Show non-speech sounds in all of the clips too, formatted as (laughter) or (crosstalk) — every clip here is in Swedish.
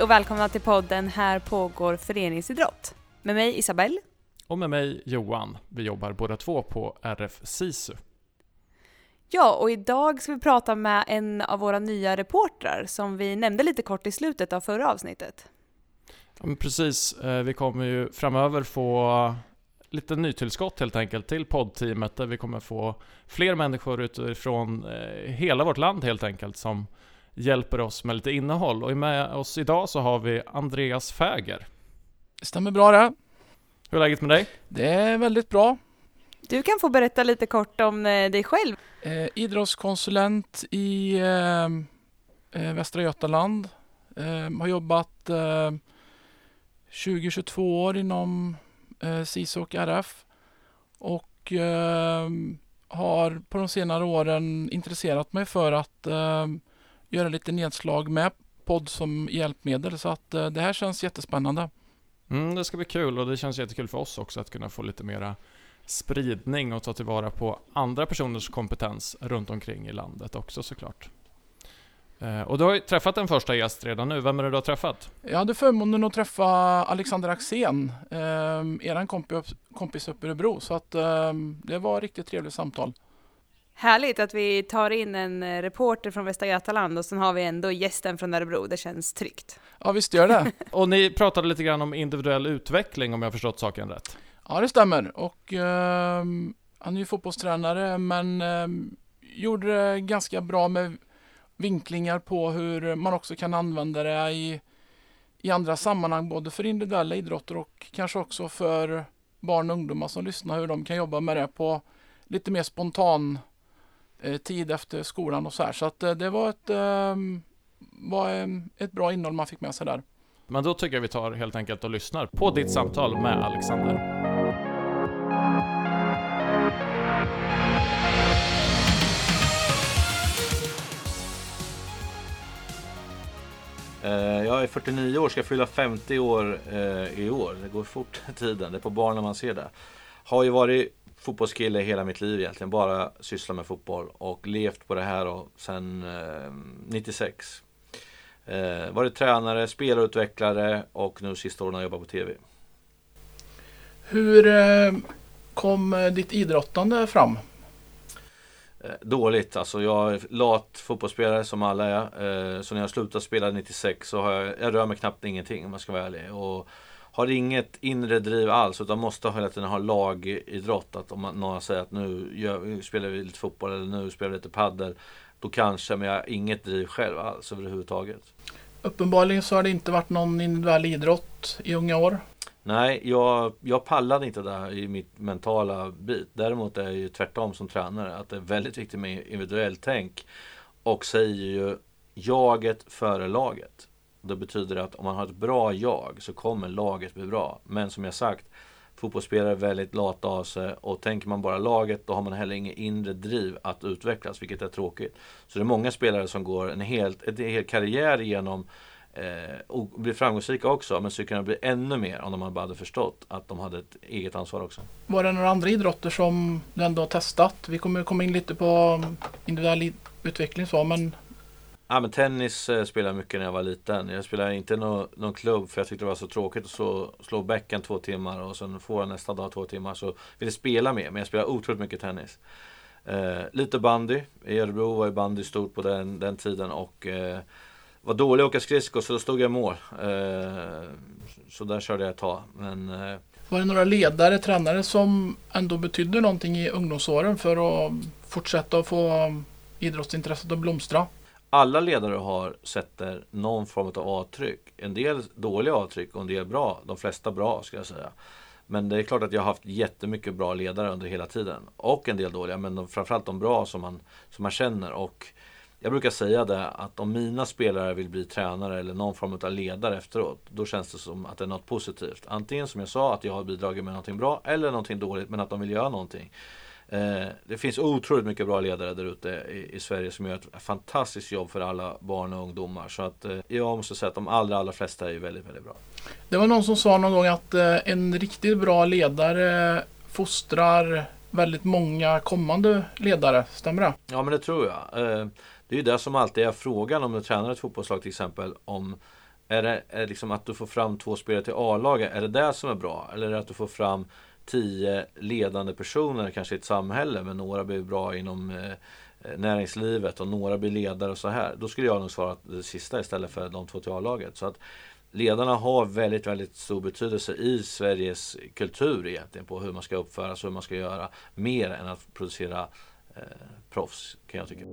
Hej och välkomna till podden Här pågår föreningsidrott. Med mig Isabelle. Och med mig Johan. Vi jobbar båda två på RF SISU. Ja, och idag ska vi prata med en av våra nya reportrar som vi nämnde lite kort i slutet av förra avsnittet. Ja, precis, eh, vi kommer ju framöver få lite nytillskott helt enkelt till poddteamet där vi kommer få fler människor utifrån eh, hela vårt land helt enkelt som hjälper oss med lite innehåll. Och med oss idag så har vi Andreas Fäger. Stämmer bra det. Hur är läget med dig? Det är väldigt bra. Du kan få berätta lite kort om eh, dig själv. Eh, idrottskonsulent i eh, eh Västra Götaland. Eh, har jobbat eh, 20-22 år inom eh, SISU och RF. Och eh, har på de senare åren intresserat mig för att eh, göra lite nedslag med podd som hjälpmedel. Så att eh, det här känns jättespännande. Mm, det ska bli kul och det känns jättekul för oss också att kunna få lite mera spridning och ta tillvara på andra personers kompetens runt omkring i landet också såklart. Eh, och du har ju träffat en första gäst redan nu. Vem är det du har träffat? Jag hade förmånen att träffa Alexander Axén, eh, eran kompis, kompis uppe i Örebro. Så att eh, det var ett riktigt trevligt samtal. Härligt att vi tar in en eh, reporter från Västra Götaland och sen har vi ändå gästen från Örebro. Det känns tryggt. Ja, visst gör det. (laughs) och ni pratade lite grann om individuell utveckling om jag förstått saken rätt. Ja, det stämmer. Och eh, han är ju fotbollstränare men eh, gjorde det ganska bra med vinklingar på hur man också kan använda det i, i andra sammanhang, både för individuella idrotter och kanske också för barn och ungdomar som lyssnar, hur de kan jobba med det på lite mer spontan tid efter skolan och så här. Så att eh, det var ett, eh, var ett bra innehåll man fick med sig där. Men då tycker jag vi tar helt enkelt och lyssnar på ditt samtal med Alexander. Eh, jag är 49 år, ska fylla 50 år eh, i år. Det går fort tiden, det är på barn när man ser det. Har ju varit fotbollskille hela mitt liv egentligen, bara sysslat med fotboll och levt på det här och sen 96. Eh, varit tränare, spelarutvecklare och nu sista åren har jag jobbat på TV. Hur kom ditt idrottande fram? Eh, dåligt. Alltså jag är lat fotbollsspelare som alla är. Eh, så när jag slutade spela 96 så har jag, jag rör mig knappt ingenting om jag ska vara ärlig. Och har inget inre driv alls utan måste hela tiden ha lagidrott. Att om någon säger att nu gör, spelar vi lite fotboll eller nu spelar vi lite paddel. Då kanske, men jag har inget driv själv alls överhuvudtaget. Uppenbarligen så har det inte varit någon individuell idrott i unga år. Nej, jag, jag pallade inte där i mitt mentala bit. Däremot är jag ju tvärtom som tränare. Att det är väldigt viktigt med individuellt tänk. Och säger ju jaget före laget. Det betyder att om man har ett bra jag så kommer laget bli bra. Men som jag sagt, fotbollsspelare är väldigt lata av sig och tänker man bara laget då har man heller inget inre driv att utvecklas, vilket är tråkigt. Så det är många spelare som går en hel, en hel karriär igenom Eh, och blir framgångsrika också, men skulle kunna bli ännu mer om de bara hade förstått att de hade ett eget ansvar också. Var det några andra idrotter som du ändå har testat? Vi kommer komma in lite på mm, individuell utveckling så, men Ja men tennis eh, spelade jag mycket när jag var liten. Jag spelade inte någon, någon klubb för jag tyckte det var så tråkigt att slå, slå bäcken två timmar och sen få nästa dag två timmar. Så ville spela mer, men jag spelade otroligt mycket tennis. Eh, lite bandy. I Örebro var ju bandy stort på den, den tiden och eh, var dålig att åka skridskor så då stod jag i mål. Eh, så där körde jag ett tag. Men, eh, var det några ledare, tränare som ändå betydde någonting i ungdomsåren för att fortsätta att få idrottsintresset att blomstra? Alla ledare har sätter någon form av avtryck. En del dåliga avtryck och en del bra. De flesta bra ska jag säga. Men det är klart att jag har haft jättemycket bra ledare under hela tiden. Och en del dåliga, men de, framförallt de bra som man, som man känner. Och jag brukar säga det att om mina spelare vill bli tränare eller någon form av ledare efteråt. Då känns det som att det är något positivt. Antingen som jag sa att jag har bidragit med någonting bra eller någonting dåligt men att de vill göra någonting. Eh, det finns otroligt mycket bra ledare där ute i, i, Sverige som gör ett fantastiskt jobb för alla barn och ungdomar. Så att eh, jag måste säga att de allra, allra flesta är väldigt, väldigt bra. Det var någon som sa någon gång att eh, en riktigt bra ledare fostrar väldigt många kommande ledare. Stämmer det? Ja, men det tror jag. Det är ju det som alltid är frågan om du tränar ett fotbollslag till exempel. Om Är det är det liksom att du får fram två spelare till A-laget? Är det det som är bra? Eller är det att du får fram tio ledande personer kanske i ett samhälle men några blir bra inom eh, näringslivet och några blir ledare och så här. Då skulle jag nog svara det sista istället för de två till A-laget. Så att ledarna har väldigt, väldigt stor betydelse i Sveriges kultur egentligen på hur man ska uppföra sig och hur man ska göra mer än att producera eh, proffs kan jag tycka.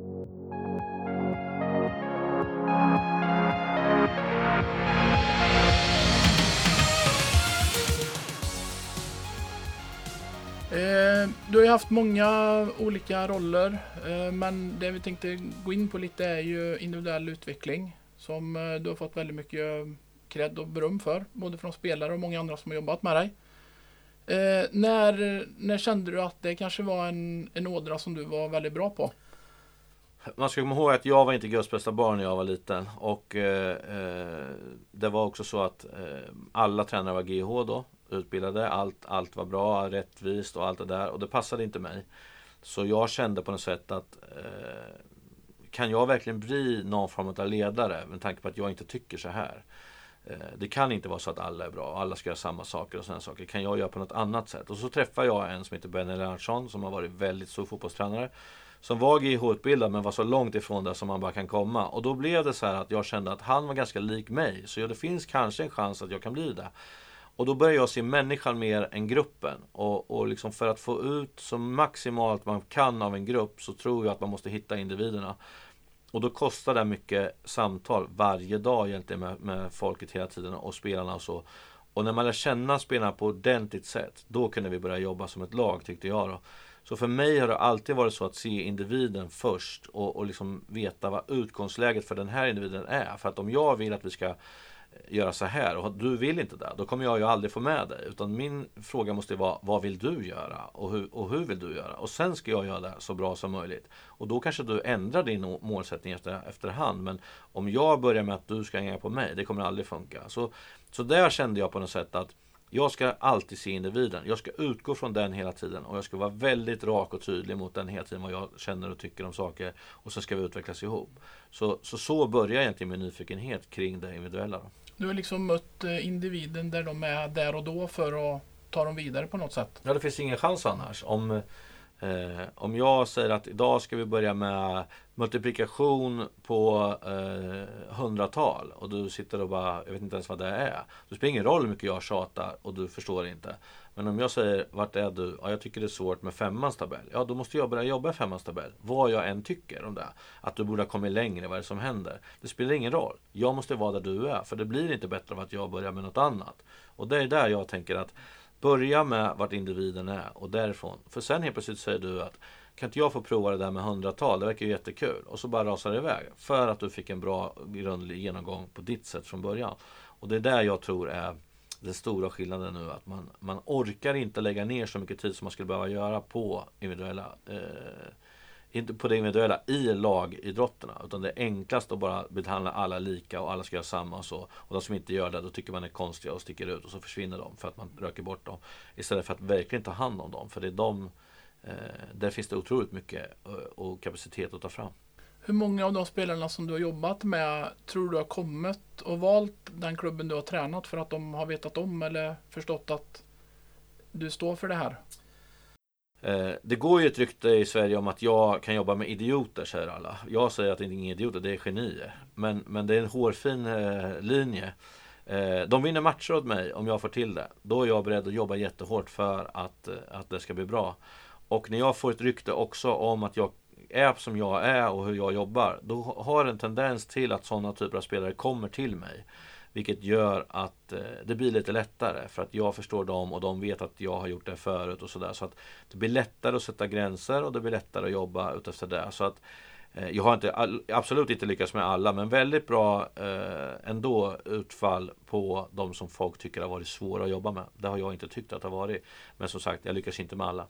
Eh, du har ju haft många olika roller, eh, men det vi tänkte gå in på lite är ju individuell utveckling som eh, du har fått väldigt mycket eh, cred och beröm för, både från spelare och många andra som har jobbat med dig. Eh, när, när kände du att det kanske var en, en ådra som du var väldigt bra på? Man ska komma ihåg att jag var inte Guds bästa barn när jag var liten. Och eh, eh det var också så att eh, alla tränare var GH då. Utbildade. Allt, allt var bra, rättvist och allt det där. Och det passade inte mig. Så jag kände på något sätt att eh, kan jag verkligen bli någon form av ledare med tanke på att jag inte tycker så här. Eh, det kan inte vara så att alla är bra, alla ska göra samma saker och sådana saker. Kan jag göra på något annat sätt? Och så träffar jag en som heter Benny Lennartsson som har varit väldigt stor fotbollstränare. Som var GIH-utbildad men var så långt ifrån det som man bara kan komma. Och då blev det så här att jag kände att han var ganska lik mig. Så ja, det finns kanske en chans att jag kan bli det. Och då börjar jag se människan mer än gruppen. Och, och liksom för att få ut så maximalt man kan av en grupp så tror jag att man måste hitta individerna. Och då kostar det mycket samtal varje dag egentligen med, med folket hela tiden och spelarna och så. Och när man lär känna spelarna på ordentligt sätt, då kunde vi börja jobba som ett lag tyckte jag då. Så för mig har det alltid varit så att se individen först och, och liksom veta vad utgångsläget för den här individen är. För att om jag vill att vi ska göra så här och du vill inte det, då kommer jag ju aldrig få med dig. Utan min fråga måste vara, vad vill du göra? Och hur, och hur vill du göra? Och sen ska jag göra det så bra som möjligt. Och då kanske du ändrar din målsättning efter, efterhand. Men om jag börjar med att du ska hänga på mig, det kommer aldrig funka. Så, så där kände jag på något sätt att jag ska alltid se individen. Jag ska utgå från den hela tiden och jag ska vara väldigt rak och tydlig mot den hela tiden vad jag känner och tycker om saker. Och så ska vi utvecklas ihop. Så så, så börjar egentligen min nyfikenhet kring det individuella. Då. Du har liksom mött eh, individen där de är där och då för att ta dem vidare på något sätt. Ja, det finns ingen chans annars. Om, eh, om jag säger att idag ska vi börja med multiplikation på eh, hundratal och du sitter och bara, jag vet inte ens vad det är. Det spelar ingen roll hur mycket jag tjatar och du förstår inte. Men om jag säger, vart är du? Ja, jag tycker det är svårt med femmans tabell. Ja, då måste jag börja jobba i femmans tabell. Vad jag än tycker om det. Att du borde ha kommit längre, vad är det som händer? Det spelar ingen roll. Jag måste vara där du är, för det blir inte bättre av att jag börjar med något annat. Och det är där jag tänker att börja med vart individen är och därifrån. För sen helt plötsligt säger du att kan inte jag få prova det där med hundratal? Det verkar ju jättekul. Och så bara rasar det iväg. För att du fick en bra grundlig genomgång på ditt sätt från början. Och det är där jag tror är den stora skillnaden nu. Att man, man orkar inte lägga ner så mycket tid som man skulle behöva göra på individuella eh, inte på det individuella i lagidrotterna. Utan det är enklast att bara behandla alla lika och alla ska göra samma och så. Och de som inte gör det, då tycker man är konstiga och sticker ut och så försvinner de för att man röker bort dem. Istället för att verkligen ta hand om dem. För det är de, eh, där finns det otroligt mycket eh, och kapacitet att ta fram. Hur många av de spelarna som du har jobbat med tror du har kommit och valt den klubben du har tränat för att de har vetat om eller förstått att du står för det här? Eh, det går ju ett rykte i Sverige om att jag kan jobba med idioter, säger alla. Jag säger att det är inga idioter, det är genier. Men, men det är en hårfin eh, linje. Eh, de vinner matcher åt mig om jag får till det. Då är jag beredd att jobba jättehårt för att, att det ska bli bra. Och när jag får ett rykte också om att jag är som jag är och hur jag jobbar. Då har en tendens till att sådana typer av spelare kommer till mig. Vilket gör att eh, det blir lite lättare för att jag förstår dem och de vet att jag har gjort det förut och sådär. Så att det blir lättare att sätta gränser och det blir lättare att jobba utefter det. Så att eh, jag har inte, absolut inte lyckats med alla men väldigt bra eh, ändå utfall på de som folk tycker har varit svåra att jobba med. Det har jag inte tyckt att det har varit. Men som sagt, jag lyckas inte med alla.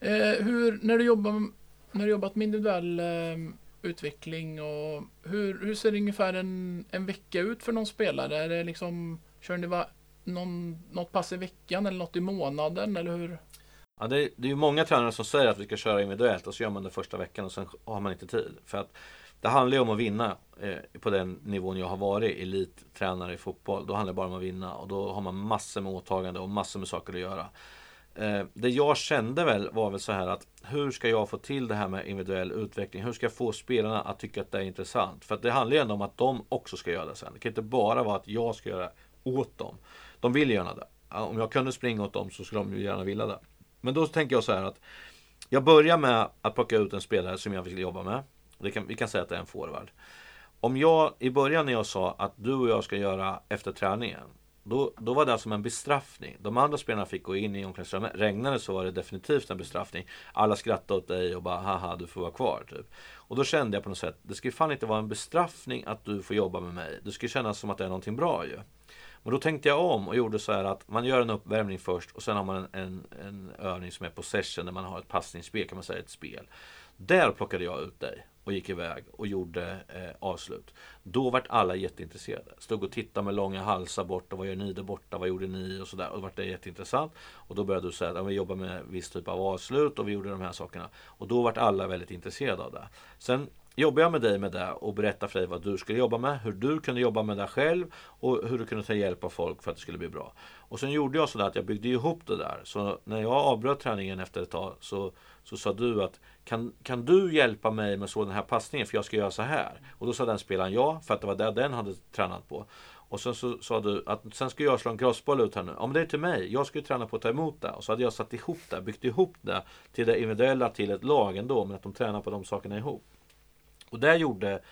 Eh, hur, när du jobbar när du jobbat med individuell eh, utveckling och hur, hur ser ungefär en, en vecka ut för någon spelare? Är det liksom, kör ni va, någon, något pass i veckan eller något i månaden eller hur? Ja, det, det är ju många tränare som säger att vi ska köra individuellt och så gör man det första veckan och sen har man inte tid. För att det handlar ju om att vinna eh, på den nivån jag har varit elittränare i fotboll. Då handlar det bara om att vinna och då har man massor med åtaganden och massor med saker att göra. Eh, det jag kände väl var väl så här att hur ska jag få till det här med individuell utveckling? Hur ska jag få spelarna att tycka att det är intressant? För att det handlar ju ändå om att de också ska göra det sen. Det kan inte bara vara att jag ska göra det åt dem. De vill gärna det. Om jag kunde springa åt dem så skulle de ju gärna vilja det. Men då tänker jag så här att jag börjar med att plocka ut en spelare som jag vill jobba med. Det kan, vi kan säga att det är en forward. Om jag i början när jag sa att du och jag ska göra efter träningen. Då, då var det alltså som en bestraffning. De andra spelarna fick gå in i omklädningsrummet. Regnade så var det definitivt en bestraffning. Alla skrattade åt dig och bara haha du får vara kvar. Typ. Och då kände jag på något sätt. Det ska ju fan inte vara en bestraffning att du får jobba med mig. Det ska kännas som att det är någonting bra ju. Men då tänkte jag om och gjorde så här att man gör en uppvärmning först och sen har man en, en, en övning som är på session där man har ett passningsspel kan man säga, ett spel. Där plockade jag ut dig och gick iväg och gjorde eh, avslut. Då vart alla jätteintresserade. Stod och tittade med långa halsar borta. Vad gör ni där borta? Vad gjorde ni? Och sådär. Och då vart det jätteintressant. Och då började du säga att vi jobbar med viss typ av avslut och vi gjorde de här sakerna. Och då vart alla väldigt intresserade av det. Sen jobbade jag med dig med det och berättade för dig vad du skulle jobba med, hur du kunde jobba med det själv och hur du kunde ta hjälp av folk för att det skulle bli bra. Och sen gjorde jag sådär att jag byggde ihop det där. Så när jag avbröt träningen efter ett tag så, så sa du att kan, kan du hjälpa mig med så den här passningen för jag ska göra så här? Och då sa den spelaren ja, för att det var det den hade tränat på. Och sen så sa du att sen ska jag slå en crossboll ut här nu. Om det är till mig, jag ska ju träna på att ta emot det. Och så hade jag satt ihop det, byggt ihop det till det individuella till ett lag ändå. Men att de tränar på de sakerna ihop. Och det gjorde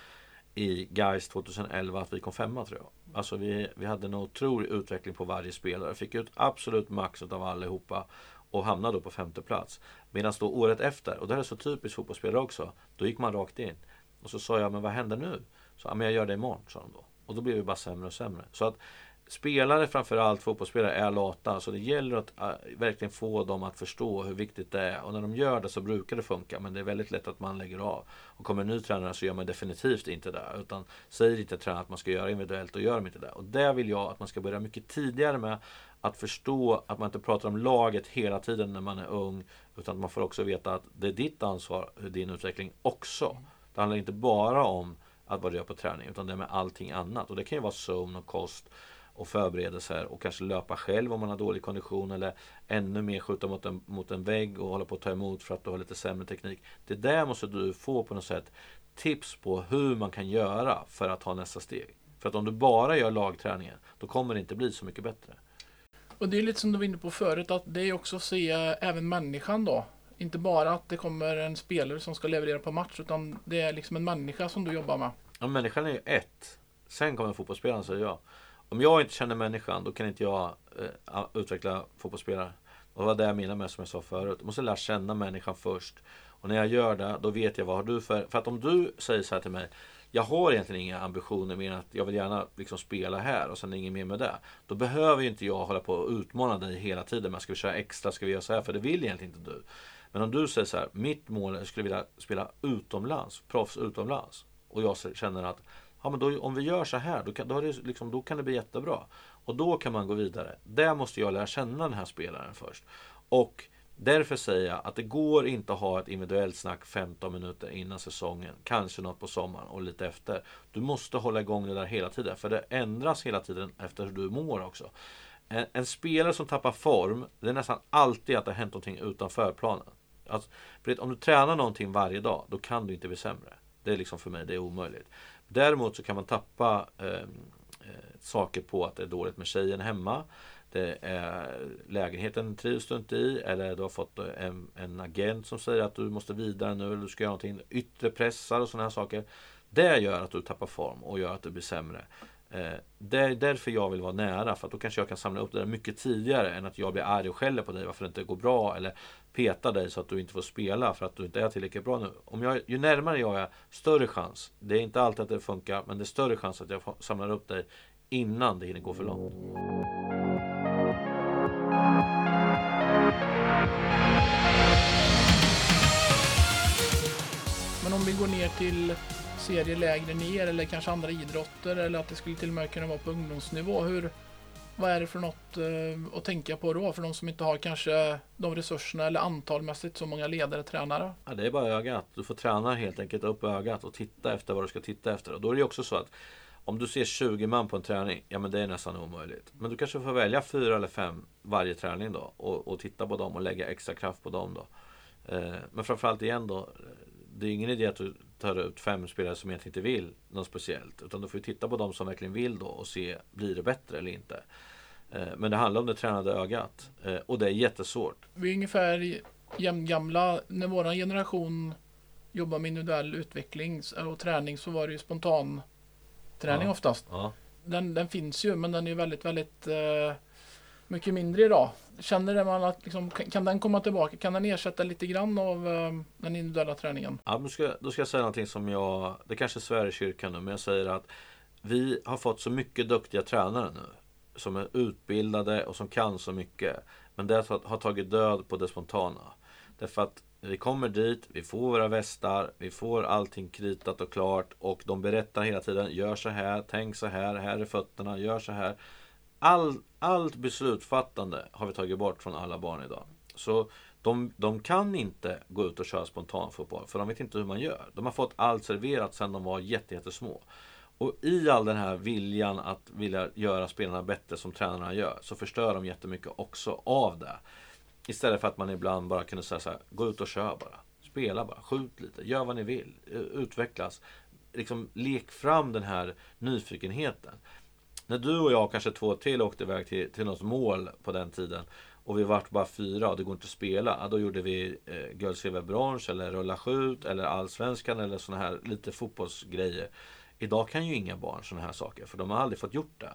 i Gais 2011 att vi kom femma tror jag. Alltså vi, vi hade en otrolig utveckling på varje spelare. Fick ut absolut max av allihopa och hamnade då på femte plats. Medan då året efter, och det här är så typiskt fotbollsspelare också, då gick man rakt in. Och så sa jag, men vad händer nu? Så, men jag gör det imorgon, sa de då. Och då blev vi bara sämre och sämre. Så att spelare, framförallt fotbollsspelare, är lata. Så det gäller att äh, verkligen få dem att förstå hur viktigt det är. Och när de gör det så brukar det funka. Men det är väldigt lätt att man lägger av. Och kommer en ny tränare så gör man definitivt inte det. Utan säger inte tränaren att man ska göra individuellt och gör de inte det. Och det vill jag att man ska börja mycket tidigare med. Att förstå att man inte pratar om laget hela tiden när man är ung. Utan att man får också veta att det är ditt ansvar, din utveckling också. Det handlar inte bara om att vad du gör på träning. Utan det är med allting annat. Och det kan ju vara sömn och kost och förberedelser och kanske löpa själv om man har dålig kondition eller ännu mer skjuta mot en, mot en vägg och hålla på att ta emot för att du har lite sämre teknik. Det där måste du få på något sätt tips på hur man kan göra för att ta nästa steg. För att om du bara gör lagträningen, då kommer det inte bli så mycket bättre. Och det är lite som du var inne på förut, att det är också att se även människan då. Inte bara att det kommer en spelare som ska leverera på match, utan det är liksom en människa som du jobbar med. Ja, människan är ju ett. Sen kommer fotbollsspelaren, säger jag. Om jag inte känner människan, då kan inte jag eh, utveckla fotbollsspelare. Och det var det jag menade med som jag sa förut. Jag måste lära känna människan först. Och när jag gör det, då vet jag vad har du för... För att om du säger så här till mig. Jag har egentligen inga ambitioner mer än att jag vill gärna liksom spela här och sen inget mer med det. Då behöver ju inte jag hålla på och utmana dig hela tiden. Men ska vi köra extra? Ska vi göra så här? För det vill egentligen inte du. Men om du säger så här. Mitt mål är att jag skulle vilja spela utomlands. Proffs utomlands. Och jag känner att ja, men då, om vi gör så här, då kan, då, det liksom, då kan det bli jättebra. Och då kan man gå vidare. Där måste jag lära känna den här spelaren först. Och därför säger jag att det går inte att ha ett individuellt snack 15 minuter innan säsongen. Kanske något på sommaren och lite efter. Du måste hålla igång det där hela tiden. För det ändras hela tiden efter hur du mår också. En, en spelare som tappar form, det är nästan alltid att det har hänt någonting utanför planen. Alltså, för om du tränar någonting varje dag, då kan du inte bli sämre. Det är liksom för mig, det är omöjligt. Däremot så kan man tappa eh, saker på att det är dåligt med tjejen hemma. Det är, lägenheten trivs du inte i eller du har fått en, en agent som säger att du måste vidare nu eller du ska göra någonting. Yttre pressar och sådana här saker. Det gör att du tappar form och gör att du blir sämre. Eh, det är därför jag vill vara nära, för att då kanske jag kan samla upp det där mycket tidigare än att jag blir arg och skäller på dig varför det inte går bra eller petar dig så att du inte får spela för att du inte är tillräckligt bra nu. Om jag, ju närmare jag är, större chans. Det är inte alltid att det funkar, men det är större chans att jag samlar upp dig innan det hinner gå för långt. Men om vi går ner till serier lägre ner eller kanske andra idrotter eller att det skulle till och med kunna vara på ungdomsnivå. Hur, vad är det för något eh, att tänka på då för de som inte har kanske de resurserna eller antalmässigt så många ledare, tränare? Ja, det är bara ögat. Du får träna helt enkelt upp ögat och titta efter vad du ska titta efter. Och då är det också så att om du ser 20 man på en träning, ja men det är nästan omöjligt. Men du kanske får välja fyra eller fem varje träning då och, och titta på dem och lägga extra kraft på dem då. Eh, men framförallt igen då, det är ingen idé att du tar ut fem spelare som egentligen inte vill något speciellt. Utan du får titta på dem som verkligen vill då och se, blir det bättre eller inte? Eh, men det handlar om det tränade ögat. Eh, och det är jättesvårt. Vi är ungefär jämngamla. När vår generation jobbar med individuell utveckling och träning så var det ju spontan träning Ja. oftast. Ja. Den, den finns ju men den är ju väldigt, väldigt eh, mycket mindre idag. Känner man att liksom, kan den komma tillbaka? Kan den ersätta lite grann av eh, den individuella träningen? Ja, då, ska, då ska jag säga någonting som jag, det kanske svär i kyrkan nu, men jag säger att vi har fått så mycket duktiga tränare nu. Som är utbildade och som kan så mycket. Men det har har tagit död på det spontana. Därför att vi kommer dit, vi får våra västar, vi får allting kritat och klart och de berättar hela tiden, gör så här, tänk så här, här är fötterna, gör så här. All, allt beslutsfattande har vi tagit bort från alla barn idag. Så de, de kan inte gå ut och köra spontanfotboll för de vet inte hur man gör. De har fått allt serverat sedan de var jättesmå. Och i all den här viljan att vilja göra spelarna bättre som tränarna gör så förstör de jättemycket också av det. Istället för att man ibland bara kunde säga så här, gå ut och kör bara. Spela bara, skjut lite, gör vad ni vill, utvecklas. Liksom lek fram den här nyfikenheten. När du och jag och kanske två till åkte iväg till, till något mål på den tiden och vi vart bara fyra och det går inte att spela. Ja, då gjorde vi eh, guld, silver, brons eller rulla skjut eller allsvenskan eller sådana här lite fotbollsgrejer. Idag kan ju inga barn såna här saker för de har aldrig fått gjort det.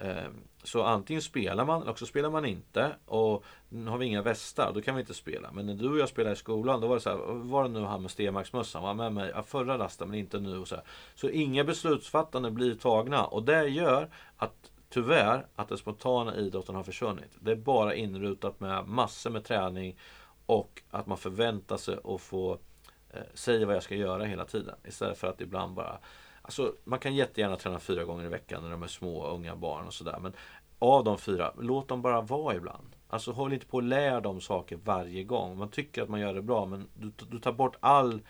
Ehm, så antingen spelar man eller också spelar man inte. Och nu har vi inga västar, då kan vi inte spela. Men när du och jag spelade i skolan, då var det så här, var det nu han med Stenmarksmössan var med mig ja, förra rasten men inte nu. Och så, här. så inga beslutsfattande blir tagna och det gör att tyvärr att den spontana idrotten har försvunnit. Det är bara inrutat med massor med träning och att man förväntar sig att få eh, säga vad jag ska göra hela tiden. Istället för att ibland bara Alltså, man kan jättegärna träna fyra gånger i veckan när de är små unga barn och sådär. Men av de fyra, låt dem bara vara ibland. Alltså håll inte på och lär dem saker varje gång. Man tycker att man gör det bra men du, du tar bort all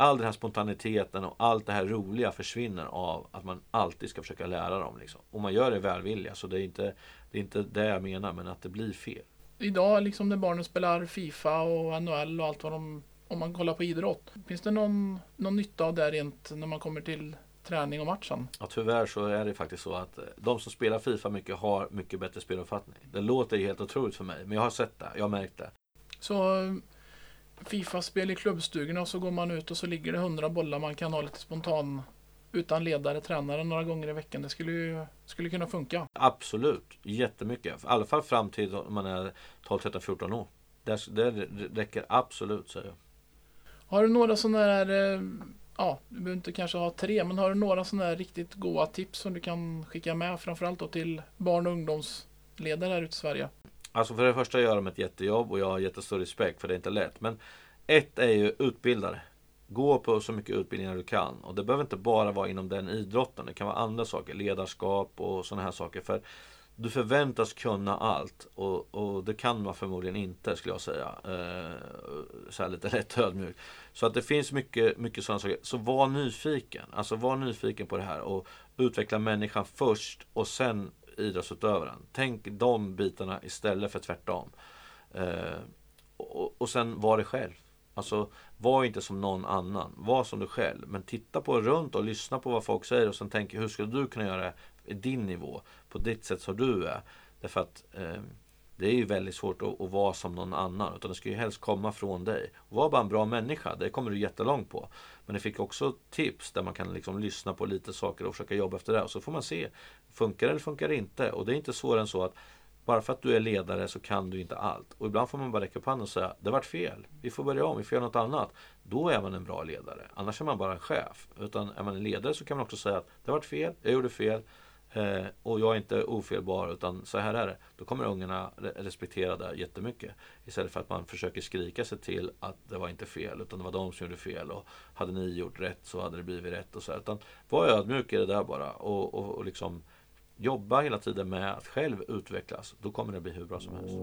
All den här spontaniteten och allt det här roliga försvinner av att man alltid ska försöka lära dem. Liksom. Och man gör det välvilja, så det är, inte, det är inte det jag menar, men att det blir fel. Idag liksom när barnen spelar Fifa och NHL och allt vad de om man kollar på idrott. Finns det någon, någon nytta av det rent när man kommer till träning och matchen? Ja, tyvärr så är det faktiskt så att eh, de som spelar Fifa mycket har mycket bättre speluppfattning. Det låter ju helt otroligt för mig, men jag har sett det. Jag har märkt det. Så eh, Fifa-spel i klubbstugorna och så går man ut och så ligger det hundra bollar man kan ha lite spontan utan ledare, tränare några gånger i veckan. Det skulle ju skulle kunna funka. Absolut, jättemycket. I alla fall fram till om man är 12, 13, 14 år. Det, det räcker absolut, säger jag. Har du några sådana här, eh, ja, du behöver inte kanske ha tre, men har du några sådana här riktigt goa tips som du kan skicka med framförallt då till barn och ungdomsledare här ute i Sverige? Alltså för det första gör de ett jättejobb och jag har jättestor respekt för det är inte lätt. Men ett är ju utbildare. Gå på så mycket utbildningar du kan. Och det behöver inte bara vara inom den idrotten. Det kan vara andra saker. Ledarskap och sådana här saker. För du förväntas kunna allt. Och, och det kan man förmodligen inte skulle jag säga. Eh, så här lite (laughs) lätt ödmjukt. Så att det finns mycket, mycket sådana saker. Så var nyfiken. Alltså var nyfiken på det här. Och utveckla människan först och sen idrottsutövaren. Tänk de bitarna istället för tvärtom. Eh, och, och sen var det själv. Alltså var inte som någon annan. Var som du själv. Men titta på runt och lyssna på vad folk säger och sen tänk hur skulle du kunna göra det din nivå. På ditt sätt som du är. Därför att eh, det är ju väldigt svårt att, att, vara som någon annan. Utan det ska ju helst komma från dig. Var bara en bra människa. Det kommer du jättelångt på. Men jag fick också tips där man kan liksom lyssna på lite saker och försöka jobba efter det. Och så får man se. Funkar det eller funkar det inte? Och det är inte svårare än så att bara för att du är ledare så kan du inte allt. Och ibland får man bara räcka upp handen och säga det vart fel. Vi får börja om, vi får göra något annat. Då är man en bra ledare. Annars är man bara en chef. Utan är man en ledare så kan man också säga att det vart fel, jag gjorde fel. Eh, och jag är inte ofelbar utan så här är det. Då kommer ungarna respektera det jättemycket. Istället för att man försöker skrika sig till att det var inte fel utan det var de som gjorde fel. Och hade ni gjort rätt så hade det blivit rätt. Och så här. Utan var ödmjuk i det där bara. Och, och, och liksom jobba hela tiden med att själv utvecklas, då kommer det bli hur bra som helst.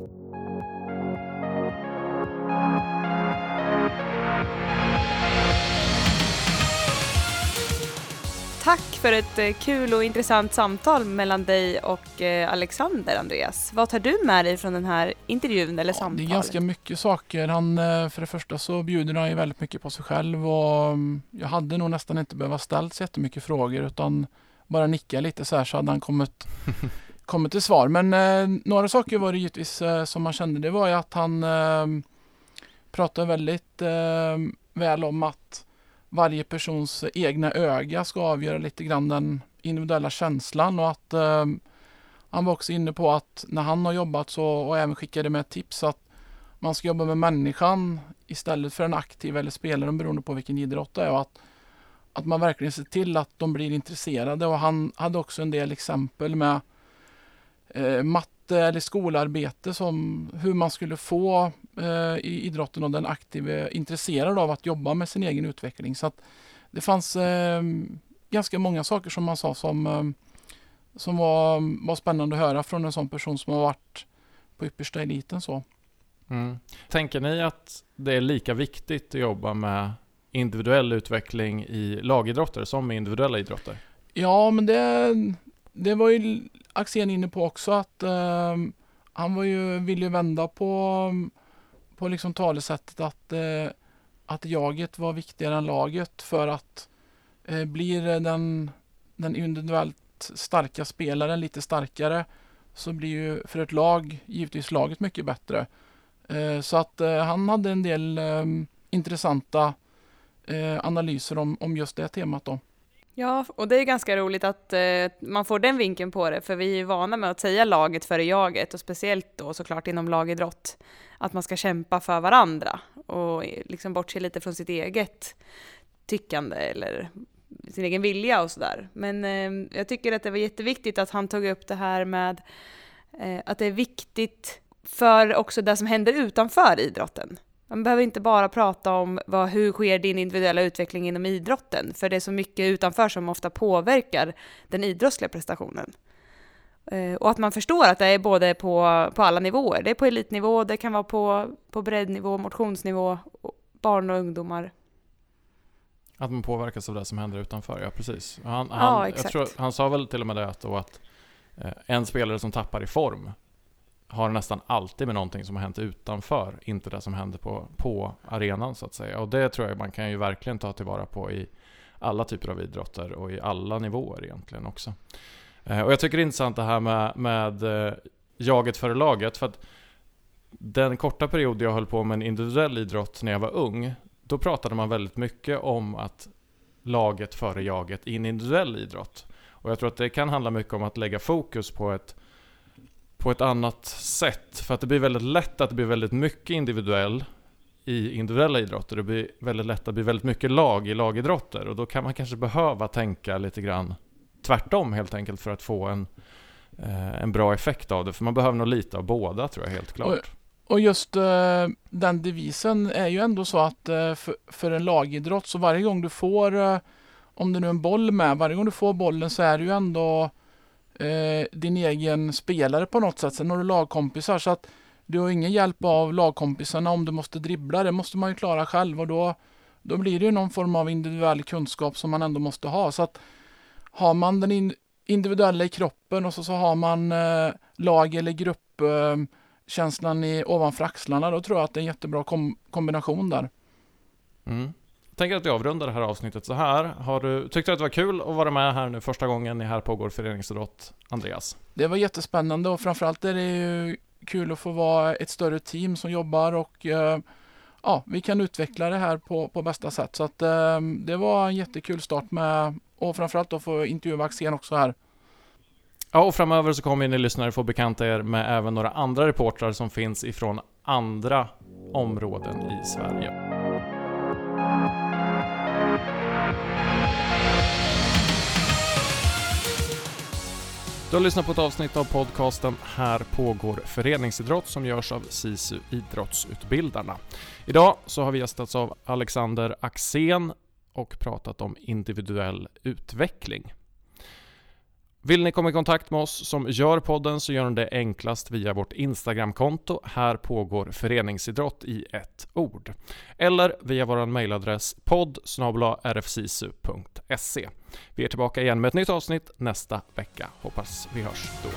Tack för ett eh, kul och intressant samtal mellan dig och eh, Alexander, Andreas. Vad tar du med dig från den här intervjun eller Ja, det samtalet? är ganska mycket saker. Han, eh, för det första så bjuder han ju väldigt mycket på sig själv och mm, jag hade nog nästan inte behövt ställt så jättemycket frågor utan bara nicka lite så här så hade han kommit, (laughs) kommit till svar. Men eh, några saker var det givetvis eh, som man kände. Det var ju att han eh, pratade väldigt eh, väl om att varje persons egna öga ska avgöra lite grann den individuella känslan och att eh, han var också inne på att när han har jobbat så och även skickade med tips att man ska jobba med människan istället för den aktiva eller spelaren beroende på vilken idrott det är och att, att man verkligen ser till att de blir intresserade. Och han hade också en del exempel med eh, matte eller skolarbete som hur man skulle få eh, i idrotten och den aktive intresserad av att jobba med sin egen utveckling. Så att det fanns eh, ganska många saker som man sa som, eh, som var, var spännande att höra från en sån person som har varit på yppersta eliten. Så. Mm. Tänker ni att det är lika viktigt att jobba med individuell utveckling i lagidrotter som i individuella idrotter? Ja, men det, det var ju Axén inne på också att eh, han var ju, ville ju vända på, på liksom talesättet att, eh, att jaget var viktigare än laget för att eh, blir den, den individuellt starka spelaren lite starkare så blir ju för ett lag givetvis laget mycket bättre. Eh, så att eh, han hade en del eh, intressanta eh, analyser om, om just det temat då. Ja, och det är ganska roligt att eh, man får den vinkeln på det, för vi är ju vana med att säga laget före jaget, och speciellt då såklart inom lagidrott, att man ska kämpa för varandra och eh, liksom bortse lite från sitt eget tyckande eller sin egen vilja och sådär. Men eh, jag tycker att det var jätteviktigt att han tog upp det här med eh, att det är viktigt för också det som händer utanför idrotten. Man behöver inte bara prata om vad, hur sker din individuella utveckling inom idrotten, för det är så mycket utanför som ofta påverkar den idrottsliga prestationen. Eh, och att man förstår att det är både på, på alla nivåer. Det är på elitnivå, det kan vara på, på breddnivå, motionsnivå, barn och ungdomar. Att man påverkas av det som händer utanför, ja precis. Han, Ja, han, jag exakt. han sa väl till och med det att, då att eh, en spelare som tappar i form har nästan alltid med någonting som har hänt utanför, inte det som händer på, på arenan så att säga. Och det tror jag man kan ju verkligen ta tillvara på i alla typer av idrotter och i alla nivåer egentligen också. Eh, och jag tycker det är intressant det här med, med eh, jaget före laget, för att den korta period jag höll på med en individuell idrott när jag var ung, då pratade man väldigt mycket om att laget före jaget i en individuell idrott. Och jag tror att det kan handla mycket om att lägga fokus på ett, på ett annat sätt. För att det blir väldigt lätt att det blir väldigt mycket individuell i individuella idrotter. Det blir väldigt lätt att det blir väldigt mycket lag i lagidrotter. Och då kan man kanske behöva tänka lite grann tvärtom helt enkelt för att få en, eh, en bra effekt av det. För man behöver nog lite av båda tror jag helt klart. Och just eh, den devisen är ju ändå så att eh, för, för en lagidrott så varje gång du får, eh, om det nu är en boll med, varje gång du får bollen så är det ju ändå eh, din egen spelare på något sätt. Sen har du lagkompisar så att du har ingen hjälp av lagkompisarna om du måste dribbla. Det måste man ju klara själv och då, då blir det ju någon form av individuell kunskap som man ändå måste ha. Så att har man den in, individuella i kroppen och så, så har man eh, lag eller gruppkänslan eh, i, ovanför axlarna, då tror jag att det är en jättebra kom, kombination där. Mm. Tänker att vi avrundar det här avsnittet så här. Har du, tyckte du att det var kul att vara med här nu första gången i Här pågår föreningsidrott, Andreas? Det var jättespännande och framförallt är det ju kul att få vara ett större team som jobbar och eh, ja, vi kan utveckla det här på, på bästa sätt. Så att eh, det var en jättekul start med och framförallt att få intervjua Axén också här. Ja, och framöver så kommer ni lyssnare få bekanta er med även några andra reportrar som finns ifrån andra områden i Sverige. Du har lyssnat på ett avsnitt av podcasten Här pågår föreningsidrott som görs av SISU Idrottsutbildarna. Idag så har vi gästats av Alexander Axén och pratat om individuell utveckling. Vill ni komma i kontakt med oss som gör podden så gör ni det enklast via vårt Instagramkonto. Här pågår föreningsidrott i ett ord. Eller via vår mejladress podd rfsisu.se. Vi är tillbaka igen med ett nytt avsnitt nästa vecka. Hoppas vi hörs då.